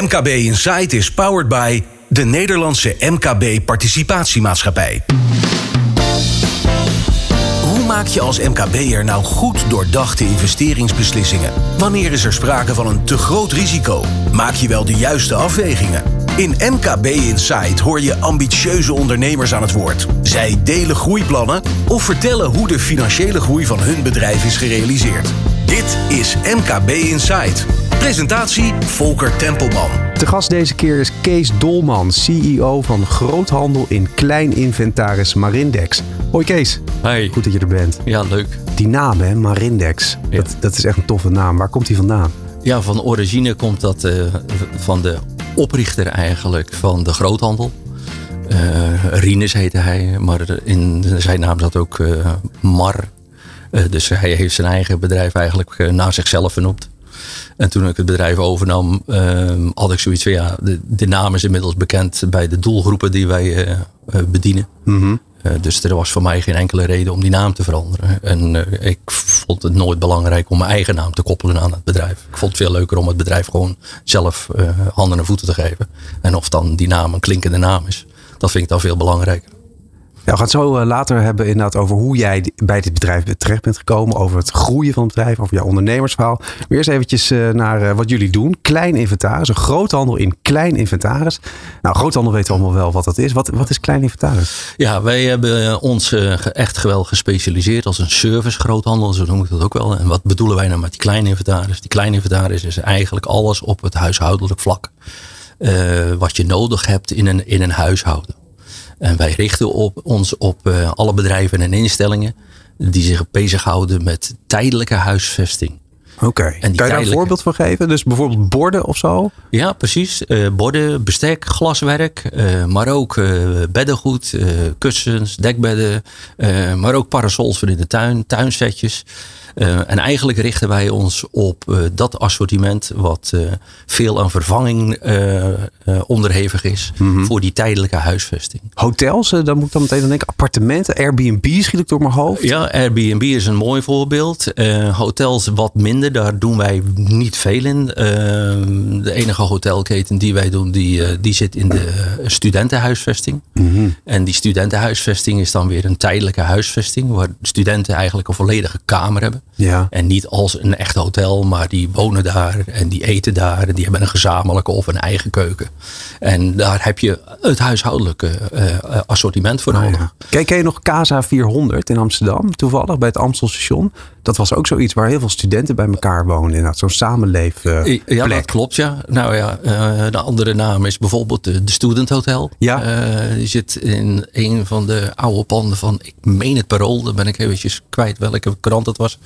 MKB Insight is powered by de Nederlandse MKB Participatiemaatschappij. Hoe maak je als MKB'er nou goed doordachte investeringsbeslissingen? Wanneer is er sprake van een te groot risico? Maak je wel de juiste afwegingen? In MKB Insight hoor je ambitieuze ondernemers aan het woord. Zij delen groeiplannen of vertellen hoe de financiële groei van hun bedrijf is gerealiseerd. Dit is MKB Insight. Presentatie Volker Tempelman. De gast deze keer is Kees Dolman, CEO van groothandel in klein inventaris Marindex. Hoi Kees. Hey. Goed dat je er bent. Ja, leuk. Die naam hè, Marindex, Ja. dat, dat is echt een toffe naam. Waar komt die vandaan? Ja, van origine komt dat eh, van de oprichter eigenlijk van de groothandel. Eh Rinus heette hij, maar in zijn naam zat ook eh, Mar. Eh, dus hij heeft zijn eigen bedrijf eigenlijk eh, naar zichzelf vernoemd. En toen ik het bedrijf overnam, eh, had ik zoiets van ja, de, de naam is inmiddels bekend bij de doelgroepen die wij eh, bedienen. Eh, dus er was voor mij geen enkele reden om die naam te veranderen. En ik vond het nooit belangrijk om mijn eigen naam te koppelen aan het bedrijf. Ik vond het veel leuker om het bedrijf gewoon zelf handen en voeten te geven. En of dan die naam een klinkende naam is, dat vind ik dan veel belangrijker. Ja, we gaan het zo eh, later hebben inderdaad over hoe jij bij dit bedrijf terecht bent gekomen. Over het groeien van het bedrijf, over jouw ondernemersverhaal. Maar eerst eventjes eh, naar eh, wat jullie doen. Klein inventaris, een groothandel in klein inventaris. Nou, groothandel weten we allemaal wel wat dat is. Wat, wat is klein inventaris? Ja, wij hebben ons echt geweldig gespecialiseerd als een service groothandel, zo noem ik dat ook wel. En wat bedoelen wij nou met die kleine inventaris? Die kleine inventaris is eigenlijk alles op het huishoudelijk vlak. wat je nodig hebt in een, in een huishouden. En wij richten op, ons op eh, alle bedrijven en instellingen die zich bezighouden met tijdelijke huisvesting. Oké. Kan die je daar een voorbeeld van geven? Dus bijvoorbeeld borden of zo? Ja, precies. Eh, borden, bestek, glaswerk, eh, maar ook beddengoed, kussens, dekbedden, maar ook parasols voor in de tuin, tuinsetjes. Eh, en eigenlijk richten wij ons op eh, dat assortiment wat eh, veel aan vervanging onderhevig is voor die tijdelijke huisvesting. Hotels, dan moet ik dan meteen aan denken. Appartementen, Airbnb schiet ik door mijn hoofd. Ja, Airbnb is een mooi voorbeeld. Hotels wat minder, daar doen wij niet veel in. De enige hotelketen die wij doen, die, die zit in de studentenhuisvesting. En die studentenhuisvesting is dan weer een tijdelijke huisvesting, waar studenten eigenlijk een volledige kamer hebben. Ja. En niet als een echt hotel, maar die wonen daar en die eten daar. En die hebben een gezamenlijke of een eigen keuken. En daar heb je het huishoudelijke eh, eh, assortiment voor nodig. Oh, Ja. Kijk, ken je nog Casa 400 in Amsterdam, toevallig bij het Amstelstation? Dat was ook zoiets waar heel veel studenten bij elkaar wonen. Inderdaad, zo'n samenleefplek. Ja, dat klopt, ja. Nou ja, eh, de andere naam is bijvoorbeeld de, de Student Hotel. Ja. Eh, die zit in een van de oude panden van, ik meen het Parool. Dan ben ik eventjes kwijt welke krant het was.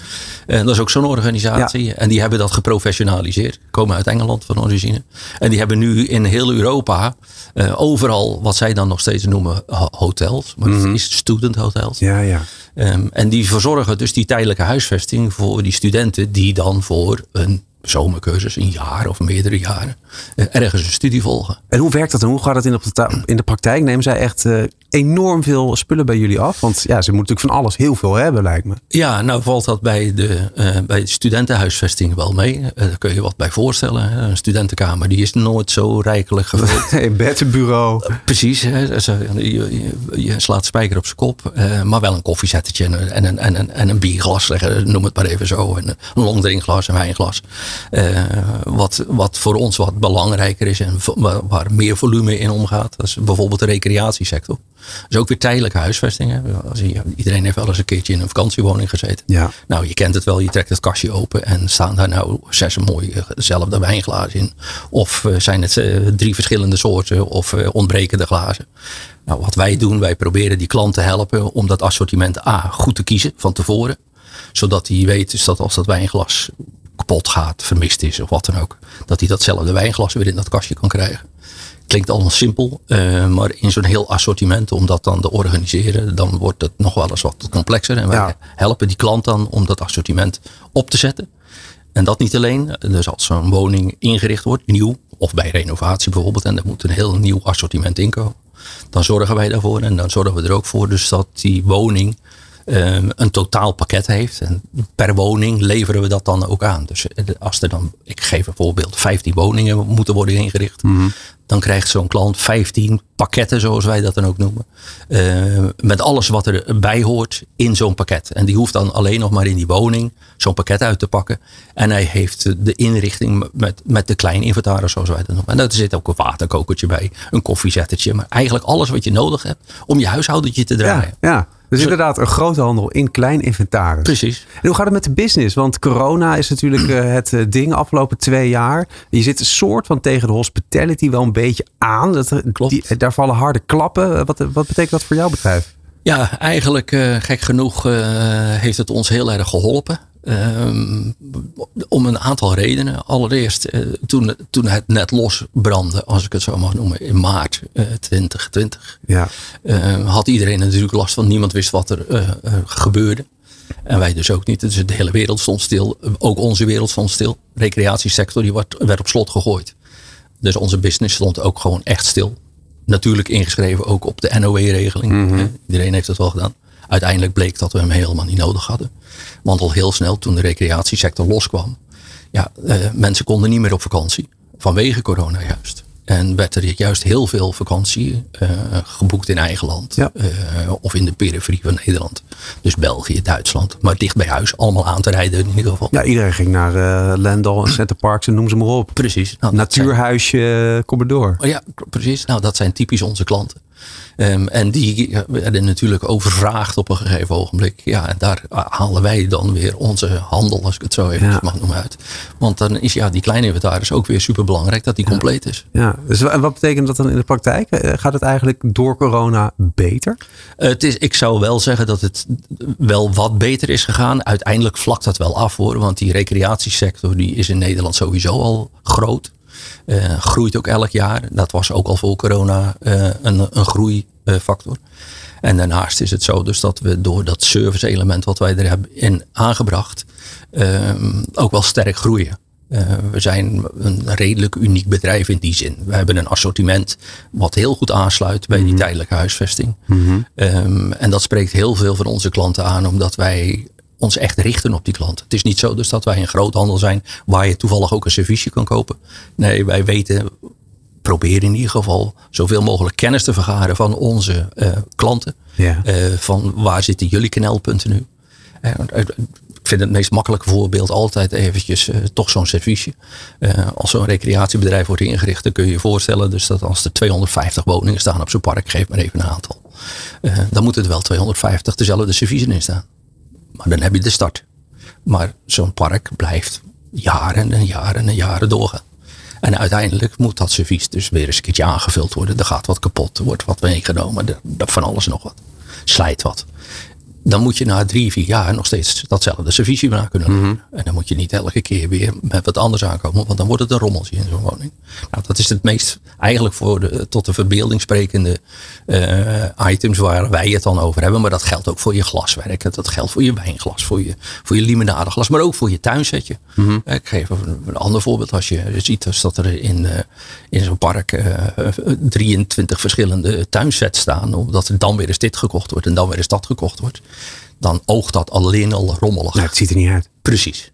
En dat is ook zo'n organisatie. En die hebben dat geprofessionaliseerd. Komen uit Engeland van origine. En die hebben nu in heel Europa eh, overal wat zij dan nog steeds noemen ho- hotels. Maar het is student hotels. Ja, ja. Ehm, en die verzorgen dus die tijdelijke huisvesting voor die studenten die dan voor een zomercursus, een jaar of meerdere jaren, ergens een studie volgen. En hoe werkt dat en hoe gaat het in de, in de praktijk? Nemen zij echt eh, enorm veel spullen bij jullie af? Want ja, ze moeten natuurlijk van alles heel veel hebben, lijkt me. Ja, nou valt dat bij de, eh, bij de studentenhuisvesting wel mee. Eh, daar kun je wat bij voorstellen. hè. Een studentenkamer die is nooit zo rijkelijk gevuld. Een bedbureau. Precies, hè. Zo, je, je, je slaat spijker op zijn kop. eh, maar wel een koffiezettetje en een, en een, en een, en een bierglas, zeg, noem het maar even zo. En een longdrinkglas, een wijnglas. Eh, wat, wat voor ons wat belangrijker is en waar, meer volume in omgaat. Dat is bijvoorbeeld de recreatiesector. Dat is ook weer tijdelijke huisvesting. Hè. Als je, iedereen heeft wel eens een keertje in een vakantiewoning gezeten. Ja. Nou, je kent het wel. Je trekt het kastje open en staan daar nou zes mooie dezelfde wijnglazen in. Of eh, zijn het eh, drie verschillende soorten of eh, ontbrekende glazen. Nou, wat wij doen, wij proberen die klant te helpen om dat assortiment A goed te kiezen van tevoren. Zodat hij weet dus dat als dat wijnglas kapot gaat, vermist is of wat dan ook. Dat hij datzelfde wijnglas weer in dat kastje kan krijgen. Klinkt allemaal simpel, eh, maar in zo'n heel assortiment, om dat dan te organiseren, dan wordt het nog wel eens wat complexer. En wij Ja. helpen die klant dan om dat assortiment op te zetten. En dat niet alleen, dus als zo'n woning ingericht wordt, nieuw, of bij renovatie bijvoorbeeld, en er moet een heel nieuw assortiment inkomen, dan zorgen wij daarvoor en dan zorgen we er ook voor dus dat die woning ehm, een totaal pakket heeft. En per woning leveren we dat dan ook aan. Dus als er dan, ik geef een voorbeeld, 15 woningen moeten worden ingericht. Dan krijgt zo'n klant 15 pakketten, zoals wij dat dan ook noemen. Uh, met alles wat erbij hoort in zo'n pakket. En die hoeft dan alleen nog maar in die woning zo'n pakket uit te pakken. En hij heeft de inrichting met, met de kleine inventaris, zoals wij dat noemen. En daar zit ook een waterkokertje bij, een koffiezettertje. Maar eigenlijk alles wat je nodig hebt om je huishoudentje te draaien. Ja, ja. Dus inderdaad, een grote handel in klein inventaris. Precies. En hoe gaat het met de business? Want corona is natuurlijk uh, het uh, ding afgelopen twee jaar. Je zit een soort van tegen de hospitality wel een beetje aan. Dat, Klopt. Die, daar vallen harde klappen. Wat, wat betekent dat voor jouw bedrijf? Ja, eigenlijk uh, gek genoeg heeft het ons heel erg geholpen. Um, om een aantal redenen. Allereerst uh, toen, toen het net losbrandde, als ik het zo mag noemen, in maart uh, 2020. Ja. Uh, had iedereen natuurlijk last van. Niemand wist wat er eh, gebeurde. En wij dus ook niet. Dus de hele wereld stond stil. Ook onze wereld stond stil. De recreatiesector die werd, werd op slot gegooid. Dus onze business stond ook gewoon echt stil. Natuurlijk ingeschreven ook op de NOW-regeling. Mm -hmm. Iedereen heeft het wel gedaan. Uiteindelijk bleek dat we hem helemaal niet nodig hadden. Want al heel snel toen de recreatiesector loskwam. Ja, uh, mensen konden niet meer op vakantie. Vanwege corona juist. En werd er juist heel veel vakantie uh, geboekt in eigen land. Ja. Uh, of in de periferie van Nederland. Dus België, Duitsland. Maar dicht bij huis allemaal aan te rijden in ieder geval. Ja, iedereen ging naar uh, Lendal en Center Parks en noem ze maar op. Precies. Nou, Natuurhuisje, zijn... kom maar door. Oh ja, precies. Nou, dat zijn typisch onze klanten. Um, en die werden natuurlijk overvraagd op een gegeven ogenblik. Ja, en daar halen wij dan weer onze handel, als ik het zo even ja. mag noemen, uit. Want dan is ja, die kleine inventaris ook weer super belangrijk dat die ja. compleet is. Ja, dus wat betekent dat dan in de praktijk? Gaat het eigenlijk door corona beter? Uh, het is, ik zou wel zeggen dat het wel wat beter is gegaan. Uiteindelijk vlakt dat wel af hoor. Want die recreatiesector die is in Nederland sowieso al groot. Uh, groeit ook elk jaar. Dat was ook al voor corona uh, een, een groeifactor. En daarnaast is het zo dus dat we door dat service element wat wij er hebben in aangebracht, uh, ook wel sterk groeien. Uh, we zijn een redelijk uniek bedrijf in die zin. We hebben een assortiment wat heel goed aansluit bij die tijdelijke huisvesting. Mhm. Mm -hmm. um, en dat spreekt heel veel van onze klanten aan, omdat wij ons echt richten op die klant. Het is niet zo dus dat wij een groothandel zijn waar je toevallig ook een serviesje kan kopen. Nee, wij weten, proberen in ieder geval zoveel mogelijk kennis te vergaren van onze uh, klanten. Ja. Uh, van waar zitten jullie knelpunten nu? Uh, ik vind het meest makkelijke voorbeeld altijd eventjes toch zo'n serviesje. als zo'n recreatiebedrijf wordt ingericht, dan kun je je voorstellen dus dat als er 250 woningen staan op zo'n park, geef maar even een aantal. dan moeten er wel 250 dezelfde serviezen in staan. Maar dan heb je de start. Maar zo'n park blijft jaren en jaren en jaren doorgaan. En uiteindelijk moet dat servies dus weer eens een keertje aangevuld worden. Er gaat wat kapot, er wordt wat meegenomen, van alles nog wat. Slijt wat. Dan moet je na drie, vier jaar nog steeds datzelfde servies na kunnen. Mm -hmm. En dan moet je niet elke keer weer met wat anders aankomen, want dan wordt het een rommeltje in zo'n woning. Nou, dat is het meest eigenlijk voor de, tot de verbeelding sprekende uh, items waar wij het dan over hebben. Maar dat geldt ook voor je glaswerk, dat geldt voor je wijnglas, voor je, voor je limonadeglas, maar ook voor je tuinsetje. Mhm. Mm -hmm. Ik geef een, een, ander voorbeeld. Als je ziet dat er in, uh, in zo'n park uh, 23 verschillende tuinsets staan, omdat er dan weer eens dit gekocht wordt en dan weer eens dat gekocht wordt dan oogt dat alleen al rommelig. Nou, het ziet er niet uit. Precies.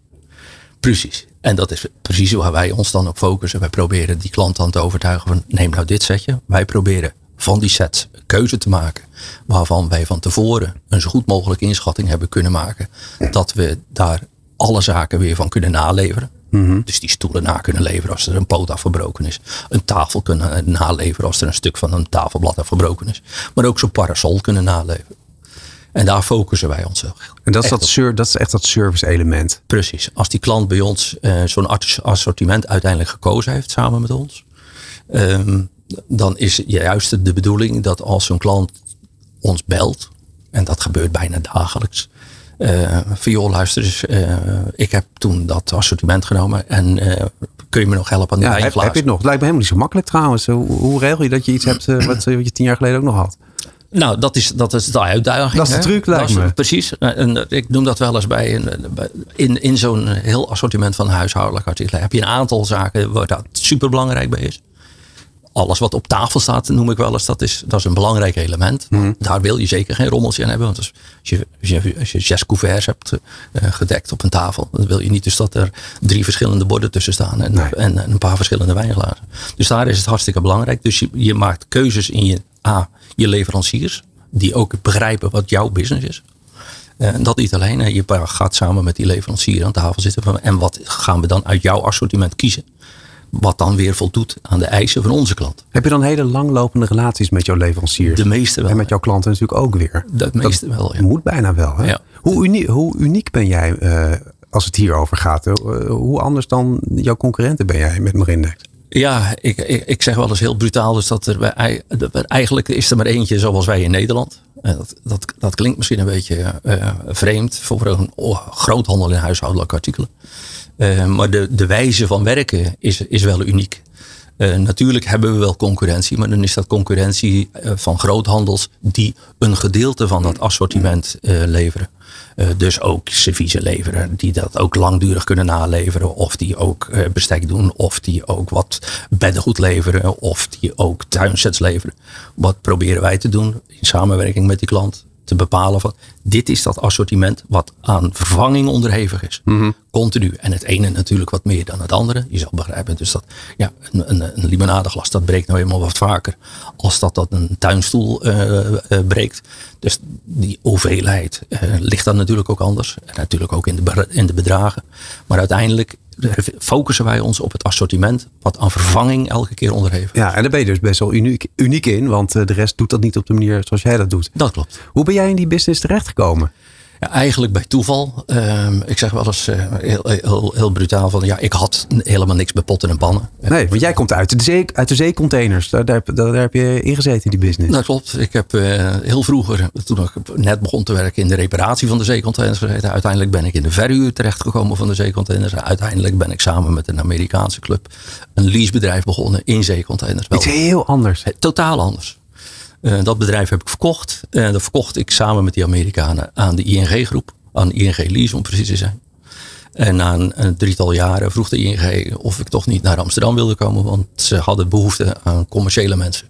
Precies. En dat is precies waar wij ons dan op focussen. Wij proberen die klant dan te overtuigen van neem nou dit setje. Wij proberen van die sets keuze te maken. Waarvan wij van tevoren een zo goed mogelijk inschatting hebben kunnen maken. Dat we daar alle zaken weer van kunnen naleveren. Mm -hmm. Dus die stoelen na kunnen leveren als er een poot afgebroken is. Een tafel kunnen naleveren als er een stuk van een tafelblad afgebroken is. Maar ook zo'n parasol kunnen naleveren. En daar focussen wij ons op. En dat is, dat, dat is echt dat service element. Precies. Als die klant bij ons uh, zo'n assortiment uiteindelijk gekozen heeft samen met ons. Um, dan is juist de bedoeling dat als zo'n klant ons belt. En dat gebeurt bijna dagelijks. Uh, van joh luister eens. Uh, ik heb toen dat assortiment genomen. En kun je me nog helpen aan die ja, heb, heb, je het nog? Het lijkt me helemaal niet zo makkelijk trouwens. Hoe, hoe regel je dat je iets hebt wat, wat je tien jaar geleden ook nog had? Nou, dat is, dat is de uitdaging. Dat is de truc, lijkt is, me. Precies. En ik noem dat wel eens bij. In, in zo'n heel assortiment van huishoudelijk artikelen heb je een aantal zaken waar dat super belangrijk bij is. alles wat op tafel staat, noem ik wel eens, dat is, dat is een belangrijk element. Mhm. Daar wil je zeker geen rommeltje aan hebben. Want als je, als je, als je zes couverts hebt eh, gedekt op een tafel, dan wil je niet dus dat er drie verschillende borden tussen staan en, Nee. en, en een paar verschillende wijnglazen. Dus daar is het hartstikke belangrijk. Dus je, je maakt keuzes in je, A, je leveranciers, die ook begrijpen wat jouw business is. Eh, En dat niet alleen. Je gaat samen met die leverancier aan tafel zitten. van, En wat gaan we dan uit jouw assortiment kiezen? Wat dan weer voldoet aan de eisen van onze klant. Heb je dan hele langlopende relaties met jouw leveranciers? De meeste wel. En met jouw klanten natuurlijk ook weer. De meeste wel, ja. Moet bijna wel. Hè? Ja. Hoe, uniek, hoe uniek ben jij eh, als het hierover gaat? Eh, hoe anders dan jouw concurrenten ben jij met Marindex? Ja, ik, ik, ik zeg wel eens heel brutaal. Dus dat er eigenlijk is er maar eentje zoals wij in Nederland. Dat, dat, dat klinkt misschien een beetje eh, vreemd voor een groothandel in huishoudelijke artikelen. Eh, maar de, de wijze van werken is, is wel uniek. Eh, natuurlijk hebben we wel concurrentie, maar dan is dat concurrentie van groothandels die een gedeelte van dat assortiment leveren. Eh, dus ook serviezen leveren, die dat ook langdurig kunnen naleveren. Of die ook eh, bestek doen, of die ook wat beddengoed leveren, of die ook tuinsets leveren. Wat proberen wij te doen in samenwerking met die klant? Te bepalen van dit is dat assortiment wat aan vervanging onderhevig is. Continu. En het ene natuurlijk wat meer dan het andere. Je zal begrijpen dus dat ja, een, een, een limonadeglas dat breekt nou eenmaal wat vaker als dat dat een tuinstoel eh, eh, breekt. Dus die hoeveelheid eh, ligt dan natuurlijk ook anders. En natuurlijk ook in de, in de bedragen. Maar uiteindelijk focussen wij ons op het assortiment wat aan vervanging elke keer onderhevig is. Ja, en daar ben je dus best wel uniek, uniek in. Want eh, de rest doet dat niet op de manier zoals jij dat doet. Dat klopt. Hoe ben jij in die business terechtgekomen? Ja, eigenlijk bij toeval. Ehm, ik zeg wel eens eh, heel, heel, heel brutaal van ja, ik had helemaal niks met potten en pannen. Nee, want jij komt uit de, zee, uit de zeecontainers. Daar, daar, heb- daar heb je ingezeten in die business. Dat klopt. Ik heb eh, heel vroeger, toen ik net begon te werken in de reparatie van de zeecontainers gezeten. Uiteindelijk ben ik in de verhuur terechtgekomen van de zeecontainers. Uiteindelijk ben ik samen met een Amerikaanse club een leasebedrijf begonnen in zeecontainers. Iets heel anders. Totaal anders. Eh, dat bedrijf heb ik verkocht. En dat verkocht ik samen met die Amerikanen aan de ING-groep. Aan ING Lease om precies te zijn. En na een, een drietal jaren vroeg de ING of ik toch niet naar Amsterdam wilde komen. Want ze hadden behoefte aan commerciële mensen.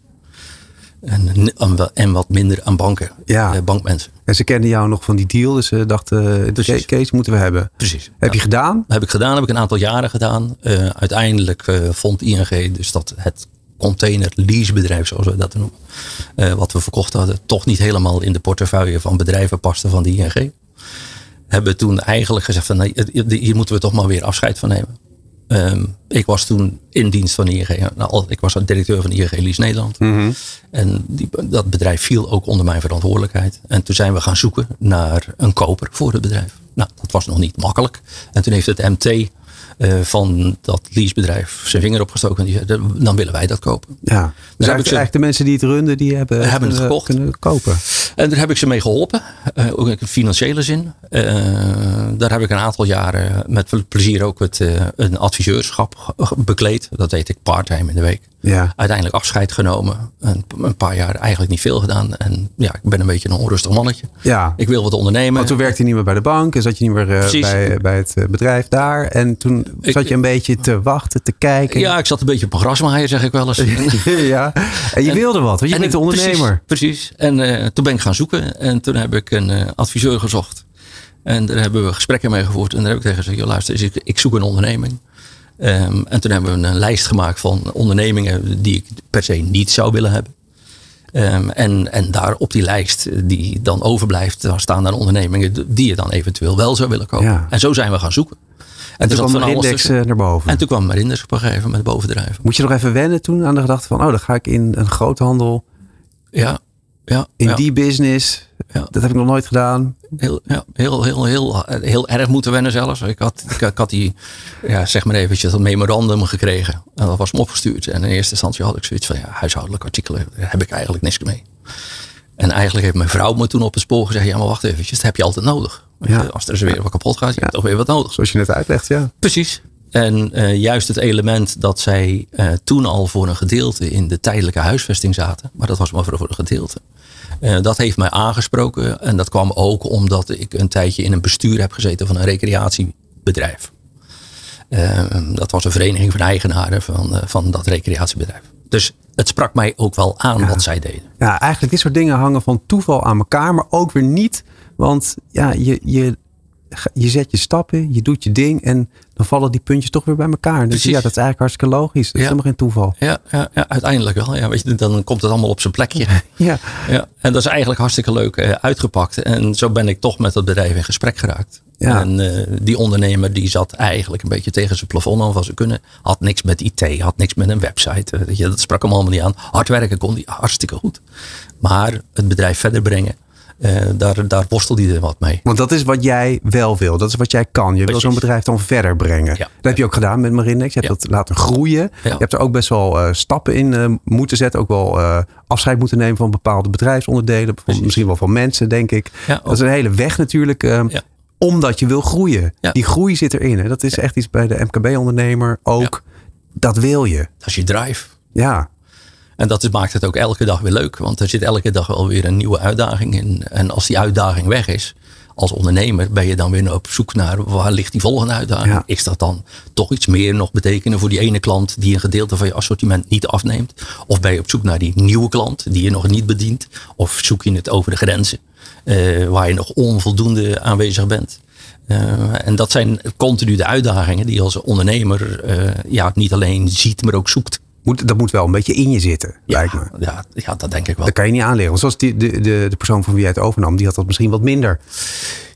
En, en wa- en wat minder aan banken. Ja. eh, bankmensen. En ze kenden jou nog van die deal. Dus ze dachten, Precies. Ke- Kees moeten we hebben. Precies. Heb Ja. je gedaan? heb ik gedaan, heb ik een aantal jaren gedaan. Eh, uiteindelijk eh, vond ING dus dat het container leasebedrijf, zoals we dat noemen, eh, wat we verkocht hadden, toch niet helemaal in de portefeuille van bedrijven paste van de ING. Hebben toen eigenlijk gezegd van nee, het- hier moeten we toch maar weer afscheid van nemen. Ehm, ik was toen in dienst van ING. Nou, ik was directeur van ING Lease Nederland. En die, dat bedrijf viel ook onder mijn verantwoordelijkheid. En toen zijn we gaan zoeken naar een koper voor het bedrijf. Nou, dat was nog niet makkelijk. En toen heeft het MT eh, van dat leasebedrijf zijn vinger opgestoken. En die zei, dan willen wij dat kopen. Ja. Dus heb ik eigenlijk, ze- eigenlijk de mensen die het runden, die hebben, Hebben het kunnen- gekocht. kunnen kopen. En daar heb ik ze mee geholpen. eh, ook in financiële zin. Eh, daar heb ik een aantal jaren met veel plezier ook het, eh, een adviseurschap bekleed. Dat deed ik parttime in de week. Ja. Uiteindelijk afscheid genomen. Een, een paar jaar eigenlijk niet veel gedaan. En ja, ik ben een beetje een onrustig mannetje. Ja. Ik wil wat ondernemen. Want toen werkte je niet meer bij de bank en zat je niet meer eh, bij, bij het eh, bedrijf daar. En toen Ik- zat je een beetje te wachten, te kijken. Ja, ik zat een beetje op een grasmaaier, zeg ik wel eens. ja. En je wilde wat, want je En bent ik- ondernemer. Precies. precies. En eh, toen ben ik gaan zoeken. En toen heb ik een eh, adviseur gezocht. En daar hebben we gesprekken mee gevoerd. En daar heb ik tegen gezegd, luister, ik, ik zoek een onderneming. Ehm, en toen hebben we een lijst gemaakt van ondernemingen die ik per se niet zou willen hebben. Ehm, en, en daar op die lijst eh, die dan overblijft, daar staan dan ondernemingen die je dan eventueel wel zou willen kopen. Ja. En zo zijn we gaan zoeken. En, En toen kwam index eh, naar boven. En toen kwam Marinders op een gegeven moment bovendrijven. Moet je nog even wennen toen aan de gedachte van... oh, dan ga ik in een groothandel, Ja, ja, in ja. die business. Ja. Dat heb ik nog nooit gedaan. Heel, ja, heel, heel, heel, heel erg moeten wennen zelfs. Ik had, ik, ik had die, ja, zeg maar eventjes, dat memorandum gekregen. En dat was me opgestuurd. En in eerste instantie had ik zoiets van, ja, huishoudelijke artikelen, daar heb ik eigenlijk niks mee. En eigenlijk heeft mijn vrouw me toen op het spoor gezegd, ja, maar wacht eventjes, dat heb je altijd nodig. Ja. Als er weer wat kapot gaat, je hebt toch weer wat nodig. Zoals je net uitlegt, ja. Precies. En eh, juist het element dat zij eh, toen al voor een gedeelte in de tijdelijke huisvesting zaten, maar dat was maar voor een gedeelte. Eh, dat heeft mij aangesproken en dat kwam ook omdat ik een tijdje in een bestuur heb gezeten van een recreatiebedrijf. Eh, dat was een vereniging van eigenaren van, eh, van dat recreatiebedrijf. Dus het sprak mij ook wel aan wat zij deden. Ja, eigenlijk dit soort dingen hangen van toeval aan elkaar, maar ook weer niet. Want ja, je, je, je zet je stappen, je doet je ding en dan vallen die puntjes toch weer bij elkaar. Dus ja, dat is eigenlijk hartstikke logisch. Dat is Ja. helemaal geen toeval. Ja, ja, ja uiteindelijk wel. Ja, weet je, dan komt het allemaal op zijn plekje. Ja, Ja, en dat is eigenlijk hartstikke leuk eh, uitgepakt. En zo ben ik toch met dat bedrijf in gesprek geraakt. Ja. En eh, die ondernemer die zat eigenlijk een beetje tegen zijn plafond aan van ze kunnen. Had niks met IT, had niks met een website. eh, weet je, dat sprak hem allemaal niet aan. Hard werken kon hij hartstikke goed. Maar het bedrijf verder brengen, eh, daar, daar worstelde hij er wat mee. want dat is wat jij wel wil. Dat is wat jij kan. Je wil zo'n bedrijf dan verder brengen. Ja. Dat heb je ook gedaan met Marindex. Je hebt Ja. dat laten groeien. Je hebt er ook best wel eh, stappen in eh, moeten zetten. Ook wel afscheid moeten nemen van bepaalde bedrijfsonderdelen. Precies. misschien wel van mensen, denk ik. Dat is een hele weg natuurlijk. Omdat je wil groeien. Die groei zit erin. Hè. Dat is echt iets bij de MKB-ondernemer ook. Dat wil je. Dat is je drive. Ja. En dat maakt het ook elke dag weer leuk. Want er zit elke dag wel weer een nieuwe uitdaging in. En als die uitdaging weg is, als ondernemer ben je dan weer op zoek naar waar ligt die volgende uitdaging. Ja. Is dat dan toch iets meer nog betekenen voor die ene klant die een gedeelte van je assortiment niet afneemt? Of ben je op zoek naar die nieuwe klant die je nog niet bedient? Of zoek je het over de grenzen eh, waar je nog onvoldoende aanwezig bent? Eh, en dat zijn continu de uitdagingen die je als ondernemer eh, ja, niet alleen ziet, maar ook zoekt. Moet, dat moet wel een beetje in je zitten, lijkt me. Ja, ja, dat denk ik wel. Dat kan je niet aanleren. Want zoals die, de, de, de persoon van wie jij het overnam, die had dat misschien wat minder.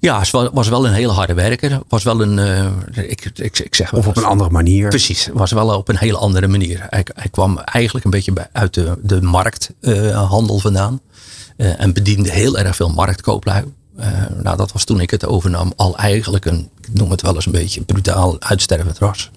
Ja, was, wel een hele harde werker. Was wel een, eh, ik, ik, ik zeg wel Of op een andere manier. Precies, was wel op een hele andere manier. Hij, hij kwam eigenlijk een beetje bij, uit de, de markthandel vandaan. Eh, en bediende heel erg veel marktkooplui. Eh, nou, dat was toen ik het overnam al eigenlijk een, ik noem het wel eens een beetje brutaal uitstervend ras.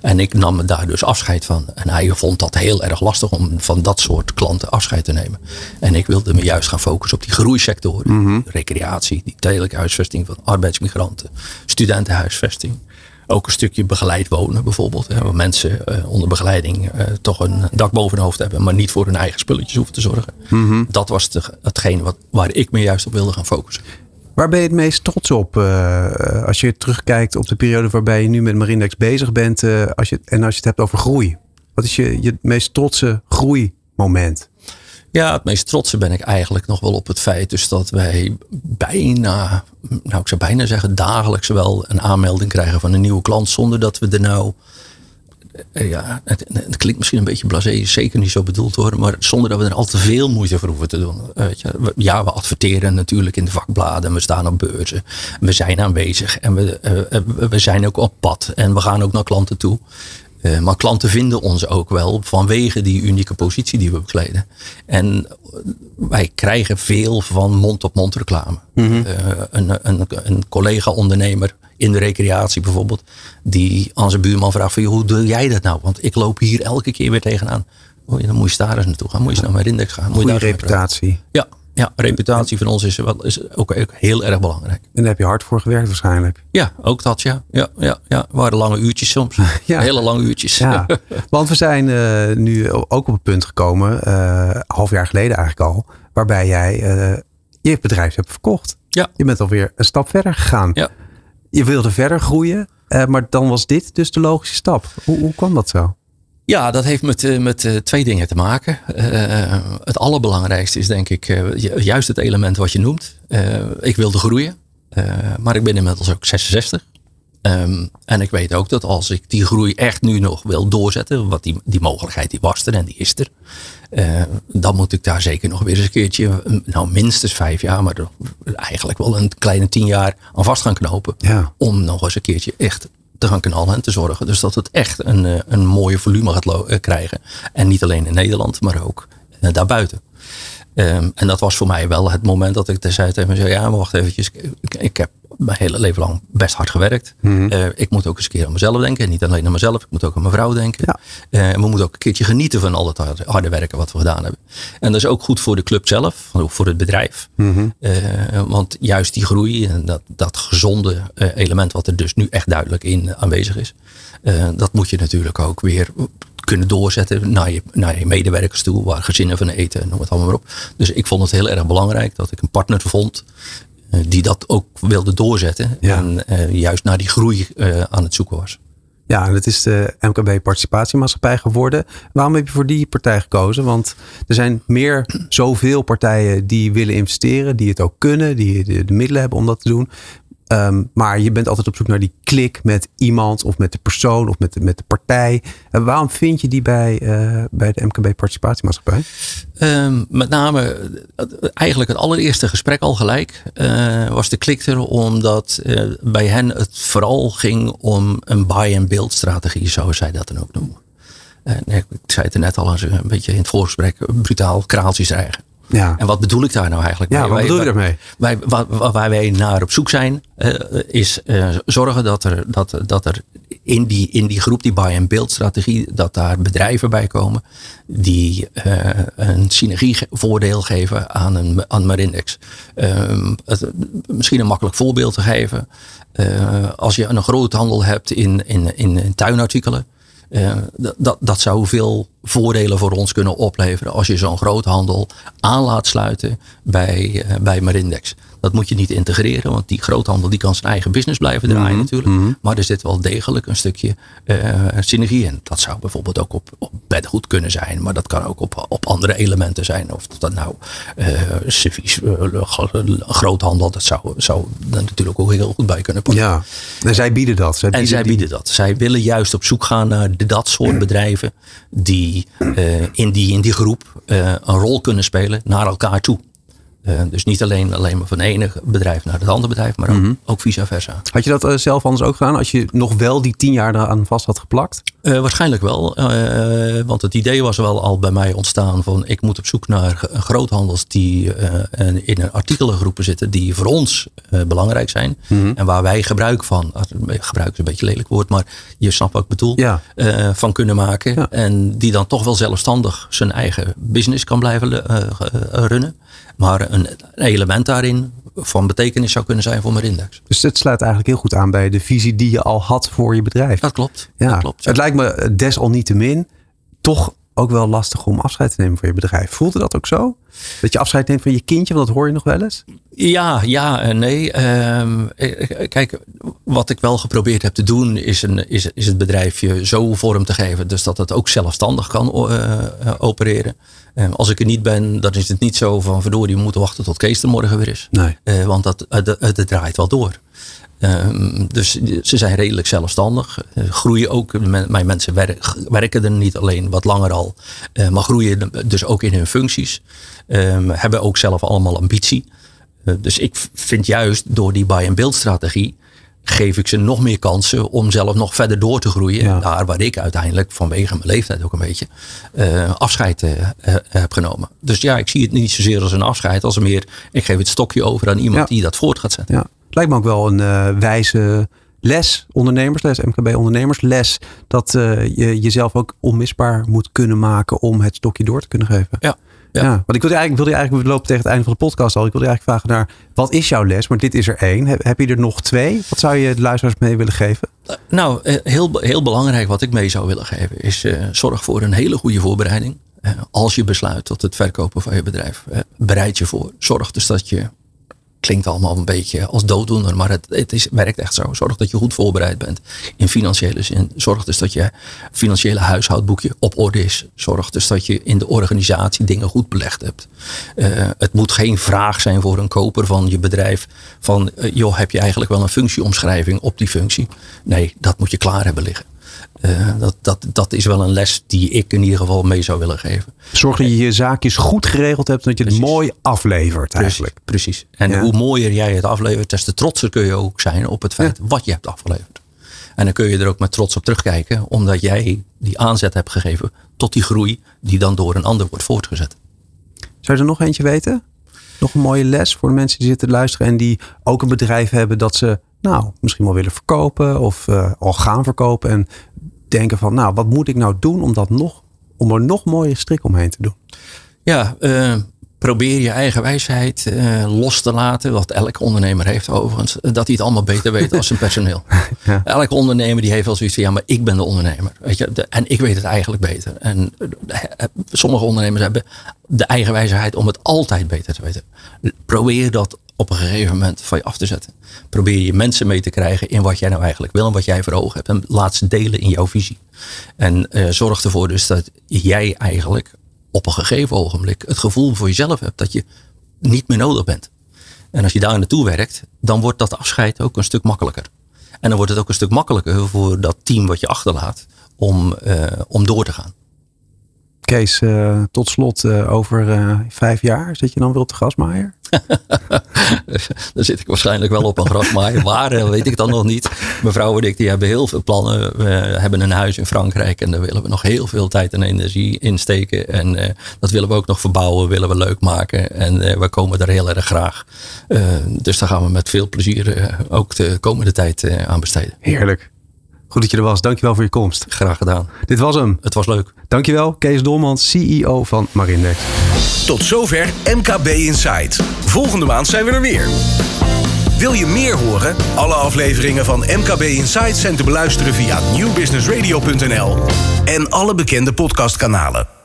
En ik nam daar dus afscheid van. En hij vond dat heel erg lastig om van dat soort klanten afscheid te nemen. En ik wilde me juist gaan focussen op die groeisectoren. Recreatie, die tijdelijke huisvesting van arbeidsmigranten, studentenhuisvesting. Ook een stukje begeleid wonen bijvoorbeeld. Hè, waar mensen eh, onder begeleiding eh, toch een dak boven hun hoofd hebben. Maar niet voor hun eigen spulletjes hoeven te zorgen. Dat was de, hetgeen wat, waar ik me juist op wilde gaan focussen. Waar ben je het meest trots op eh, als je terugkijkt op de periode waarbij je nu met Marindex bezig bent eh, als je, en als je het hebt over groei? Wat is je, je meest trotse groeimoment? Ja, het meest trotse ben ik eigenlijk nog wel op het feit dus dat wij bijna, nou ik zou bijna zeggen dagelijks wel een aanmelding krijgen van een nieuwe klant zonder dat we er nou, eh, ja, het, het klinkt misschien een beetje blasé, zeker niet zo bedoeld hoor, maar zonder dat we er al te veel moeite voor hoeven te doen. Eh, Weet je, we- ja, we adverteren natuurlijk in de vakbladen, we staan op beurzen, we zijn aanwezig en we, eh, eh, we zijn ook op pad en we gaan ook naar klanten toe. Eh, maar klanten vinden ons ook wel vanwege die unieke positie die we bekleden. En wij krijgen veel van mond-op-mond reclame. Mhm. Eh, een, een, een collega-ondernemer in de recreatie bijvoorbeeld, die aan zijn buurman vraagt van, "Joh, hoe doe jij dat nou? Want ik loop hier elke keer weer tegenaan. Oh, dan moet je daar eens naartoe gaan. Moet je eens naar mijn index gaan. Moet je daar reputatie. Ja, ja, reputatie van ons is, wel, is ook, ook heel erg belangrijk. En daar heb je hard voor gewerkt waarschijnlijk. Ja, ook dat ja. Ja, ja, ja. waren lange uurtjes soms. Ja. Hele lange uurtjes. Ja, want we zijn eh, nu ook op het punt gekomen, eh half jaar geleden eigenlijk al, waarbij jij eh, je bedrijf hebt verkocht. Ja. Je bent alweer een stap verder gegaan. Ja. Je wilde verder groeien, eh, maar dan was dit dus de logische stap. Hoe, hoe kwam dat zo? Ja, dat heeft met, eh, met eh, twee dingen te maken. Het allerbelangrijkste is denk ik ju- juist het element wat je noemt. Ik wilde groeien, maar ik ben inmiddels ook 66. Ehm, en ik weet ook dat als ik die groei echt nu nog wil doorzetten, wat die, die mogelijkheid die was er en die is er, eh, dan moet ik daar zeker nog weer eens een keertje, eh, nou minstens vijf jaar, maar eigenlijk wel een kleine tien jaar aan vast gaan knopen. Ja. Om nog eens een keertje echt te gaan knallen en te zorgen. Dus dat het echt een, eh, een mooie volume gaat eh, krijgen. En niet alleen in Nederland, maar ook daarbuiten. Ehm, en dat was voor mij wel het moment dat ik zei tegen mezelf, ja, maar wacht eventjes. Ik, ik heb mijn hele leven lang best hard gewerkt. Eh, ik moet ook eens een keer aan mezelf denken. En niet alleen aan mezelf, ik moet ook aan mijn vrouw denken. Ja. Eh, en we moeten ook een keertje genieten van al het harde, harde werken wat we gedaan hebben. En dat is ook goed voor de club zelf, ook voor het bedrijf. Eh, want juist die groei en dat, dat gezonde element wat er dus nu echt duidelijk in aanwezig is. dat moet je natuurlijk ook weer kunnen doorzetten naar je, naar je medewerkers toe. Waar gezinnen van eten, noem het allemaal maar op. Dus ik vond het heel erg belangrijk dat ik een partner vond. eh, die dat ook wilde doorzetten. Ja. En eh, juist naar die groei eh, aan het zoeken was. Ja, dat is de MKB Participatiemaatschappij geworden. Waarom heb je voor die partij gekozen? Want er zijn meer zoveel partijen die willen investeren, die het ook kunnen, die de middelen hebben om dat te doen. Ehm, maar je bent altijd op zoek naar die klik met iemand of met de persoon of met de, met de partij. En waarom vind je die bij, uh, bij de MKB Participatiemaatschappij? Um, met name eigenlijk het allereerste gesprek al gelijk uh, was de klik er omdat bij hen het vooral ging om een buy-and-build strategie, zoals zij dat dan ook noemen. ik zei het er net al eens een beetje in het voorgesprek, brutaal kraaltjes eigen. Ja. En wat bedoel ik daar nou eigenlijk mee? Ja, wat bedoel je daarmee? Wij, waar, waar wij naar op zoek zijn, uh, is uh, zorgen dat er, dat, dat er in, die, in die groep, die buy-and-build strategie, dat daar bedrijven bij komen die uh, een synergievoordeel geven aan een aan Marindex. Ehm, misschien een makkelijk voorbeeld te geven. als je een groothandel hebt in, in, in tuinartikelen. Uh, dat, dat zou veel voordelen voor ons kunnen opleveren als je zo'n groothandel aan laat sluiten bij, uh, bij Marindex. Dat moet je niet integreren, want die groothandel die kan zijn eigen business blijven draaien mhm, natuurlijk. Mhm. Maar er zit wel degelijk een stukje uh, synergie in. Dat zou bijvoorbeeld ook op, op bedgoed kunnen zijn, maar dat kan ook op, op andere elementen zijn. Of dat nou uh, uh, groothandel, dat zou, zou er natuurlijk ook heel goed bij kunnen passen. Ja, en zij bieden dat. Zij bieden en zij bieden dat. Zij willen juist op zoek gaan naar dat soort bedrijven die, in, die in die groep een rol kunnen spelen naar elkaar toe. Uh, dus niet alleen, alleen maar van het ene bedrijf naar het andere bedrijf, maar ook, mm -hmm. ook vice versa. Had je dat uh, zelf anders ook gedaan als je nog wel die tien jaar eraan vast had geplakt? Uh, waarschijnlijk wel. want het idee was wel al bij mij ontstaan van ik moet op zoek naar groothandels die in een artikelengroepen zitten die voor ons belangrijk zijn. Mm -hmm. En waar wij gebruik van, gebruik is een beetje een lelijk woord, maar je snapt wat ik bedoel, ja. van kunnen maken. Ja. En die dan toch wel zelfstandig zijn eigen business kan blijven runnen. Maar een element daarin van betekenis zou kunnen zijn voor mijn index. Dus het sluit eigenlijk heel goed aan bij de visie die je al had voor je bedrijf. Dat klopt. Ja. Dat klopt Het lijkt me desalniettemin toch ook wel lastig om afscheid te nemen van je bedrijf. Voelde dat ook zo? Dat je afscheid neemt van je kindje, want dat hoor je nog wel eens? Ja, ja en nee. Uh, kijk, wat ik wel geprobeerd heb te doen, is, een, is, is het bedrijfje zo vorm te geven, dus dat het ook zelfstandig kan uh, opereren. Uh, als ik er niet ben, dan is het niet zo van verdorie, we moeten wachten tot Kees er morgen weer is. Nee. want dat, het, het draait wel door. Um, dus ze zijn redelijk zelfstandig. Groeien ook. Mijn mensen werk, werken er niet alleen wat langer al. Maar groeien dus ook in hun functies. Um, hebben ook zelf allemaal ambitie. Dus ik vind juist door die buy-and-build strategie. Geef ik ze nog meer kansen om zelf nog verder door te groeien. Ja. Daar waar ik uiteindelijk vanwege mijn leeftijd ook een beetje afscheid heb genomen. Dus ja, ik zie het niet zozeer als een afscheid. Als meer, ik geef het stokje over aan iemand ja. die dat voort gaat zetten. Ja. Lijkt me ook wel een uh, wijze les, ondernemersles, MKB ondernemersles, dat je jezelf ook onmisbaar moet kunnen maken om het stokje door te kunnen geven. Ja. Ja. ja, want ik wilde eigenlijk, wilde eigenlijk, we lopen tegen het einde van de podcast al. Ik wilde eigenlijk vragen naar, wat is jouw les? Maar dit is er één. Heb, heb je er nog twee? Wat zou je de luisteraars mee willen geven? Nou, heel, heel belangrijk wat ik mee zou willen geven is uh, zorg voor een hele goede voorbereiding. Uh, als je besluit tot het verkopen van je bedrijf, uh, bereid je voor. Zorg dus dat je klinkt allemaal een beetje als dooddoener, maar het, het is, werkt echt zo. Zorg dat je goed voorbereid bent in financiële zin. Zorg dus dat je financiële huishoudboekje op orde is. Zorg dus dat je in de organisatie dingen goed belegd hebt. Uh, het moet geen vraag zijn voor een koper van je bedrijf van, uh, joh, heb je eigenlijk wel een functieomschrijving op die functie? Nee, dat moet je klaar hebben liggen. Uh, dat, dat, dat is wel een les die ik in ieder geval mee zou willen geven. Zorg dat je je zaakjes goed geregeld hebt en dat je het mooi aflevert eigenlijk. Precies. En ja. hoe mooier jij het aflevert, des te trotser kun je ook zijn op het feit ja. wat je hebt afgeleverd. En dan kun je er ook met trots op terugkijken, omdat jij die aanzet hebt gegeven tot die groei die dan door een ander wordt voortgezet. Zou je er nog eentje weten? Nog een mooie les voor de mensen die zitten te luisteren en die ook een bedrijf hebben dat ze nou, misschien wel willen verkopen of uh, al gaan verkopen. En denken van, nou, wat moet ik nou doen om, dat nog, om er nog mooie strik omheen te doen? Ja, uh, probeer je eigen wijsheid uh, los te laten. Wat elke ondernemer heeft overigens. Dat hij het allemaal beter weet als zijn personeel. ja. Elke ondernemer die heeft wel zoiets van, ja, maar ik ben de ondernemer. Weet je? De, en ik weet het eigenlijk beter. En sommige ondernemers hebben de eigen wijsheid om het altijd beter te weten. Probeer dat op een gegeven moment van je af te zetten. Probeer je mensen mee te krijgen in wat jij nou eigenlijk wil en wat jij voor ogen hebt. En laat ze delen in jouw visie. En uh, zorg ervoor dus dat jij eigenlijk op een gegeven ogenblik het gevoel voor jezelf hebt dat je niet meer nodig bent. En als je daar naartoe werkt, dan wordt dat afscheid ook een stuk makkelijker. En dan wordt het ook een stuk makkelijker voor dat team wat je achterlaat om, uh, om door te gaan. Kees, uh, tot slot uh, over uh, vijf jaar zit je dan weer op de grasmaaier? dan zit ik waarschijnlijk wel op een grasmaaier. Waar, weet ik dan nog niet. Mevrouw en ik die hebben heel veel plannen. We hebben een huis in Frankrijk en daar willen we nog heel veel tijd en energie in steken. En dat willen we ook nog verbouwen, willen we leuk maken. En we komen er heel erg graag. dus daar gaan we met veel plezier ook de komende tijd aan besteden. Heerlijk. Goed dat je er was. Dankjewel voor je komst. Graag gedaan. Dit was hem. Het was leuk. Dankjewel, Kees Dolman, CEO van Marindex. Tot zover MKB Insight. Volgende maand zijn we er weer. Wil je meer horen? Alle afleveringen van MKB Insight zijn te beluisteren via newbusinessradio.nl en alle bekende podcastkanalen.